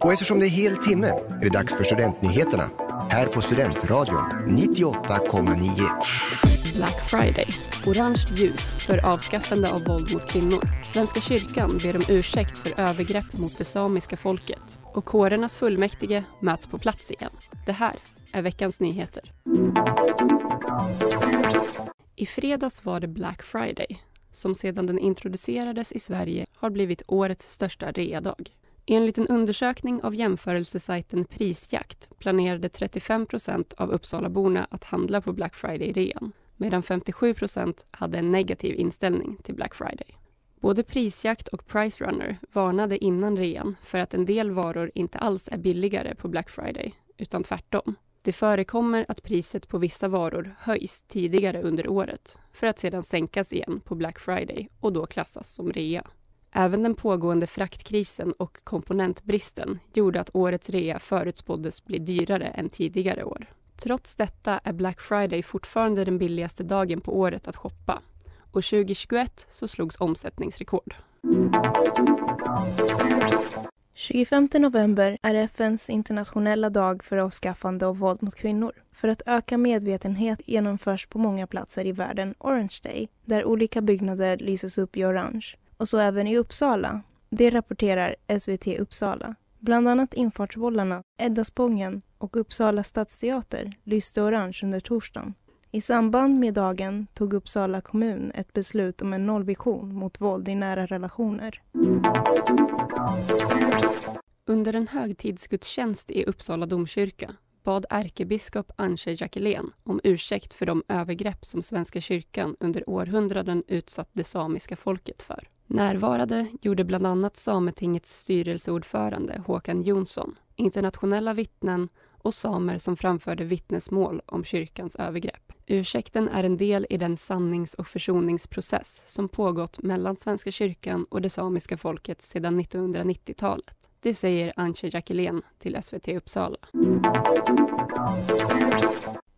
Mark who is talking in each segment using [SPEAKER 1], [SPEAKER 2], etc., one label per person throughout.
[SPEAKER 1] Och eftersom det är hel timme är det dags för Studentnyheterna här på Studentradion 98,9.
[SPEAKER 2] Black Friday. Orange ljus för avskaffande av våld mot kvinnor. Svenska kyrkan ber om ursäkt för övergrepp mot det samiska folket. Och kårernas fullmäktige möts på plats igen. Det här är veckans nyheter. I fredags var det Black Friday som sedan den introducerades i Sverige har blivit årets största readag. Enligt en undersökning av jämförelsesajten Prisjakt planerade 35 procent av Uppsalaborna att handla på Black Friday-rean medan 57 procent hade en negativ inställning till Black Friday. Både Prisjakt och Pricerunner varnade innan rean för att en del varor inte alls är billigare på Black Friday, utan tvärtom. Det förekommer att priset på vissa varor höjs tidigare under året för att sedan sänkas igen på Black Friday och då klassas som rea. Även den pågående fraktkrisen och komponentbristen gjorde att årets rea förutspåddes bli dyrare än tidigare år. Trots detta är Black Friday fortfarande den billigaste dagen på året att shoppa och 2021 så slogs omsättningsrekord.
[SPEAKER 3] 25 november är FNs internationella dag för avskaffande av våld mot kvinnor. För att öka medvetenhet genomförs på många platser i världen Orange Day, där olika byggnader lyses upp i orange. Och så även i Uppsala. Det rapporterar SVT Uppsala. Bland annat infartsbollarna, Edda Spången och Uppsala stadsteater lyste orange under torsdagen. I samband med dagen tog Uppsala kommun ett beslut om en nollvision mot våld i nära relationer.
[SPEAKER 2] Under en högtidsgudstjänst i Uppsala domkyrka bad ärkebiskop Antje Jackelén om ursäkt för de övergrepp som Svenska kyrkan under århundraden utsatt det samiska folket för. Närvarade gjorde bland annat Sametingets styrelseordförande Håkan Jonsson, internationella vittnen och samer som framförde vittnesmål om kyrkans övergrepp. Ursäkten är en del i den sannings och försoningsprocess som pågått mellan Svenska kyrkan och det samiska folket sedan 1990-talet. Det säger Antje Jackelén till SVT Uppsala.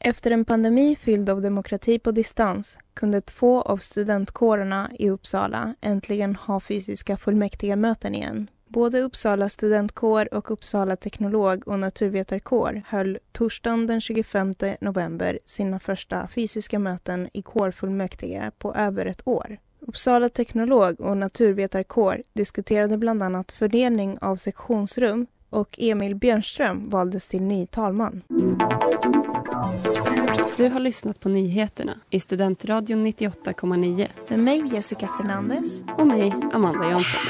[SPEAKER 3] Efter en pandemi fylld av demokrati på distans kunde två av studentkårerna i Uppsala äntligen ha fysiska fullmäktigemöten igen. Både Uppsala studentkår och Uppsala teknolog och naturvetarkår höll torsdagen den 25 november sina första fysiska möten i kårfullmäktige på över ett år. Uppsala teknolog och naturvetarkår diskuterade bland annat fördelning av sektionsrum och Emil Björnström valdes till ny talman.
[SPEAKER 2] Du har lyssnat på nyheterna i Studentradion 98,9
[SPEAKER 3] med mig Jessica Fernandez
[SPEAKER 2] och mig Amanda Jansson.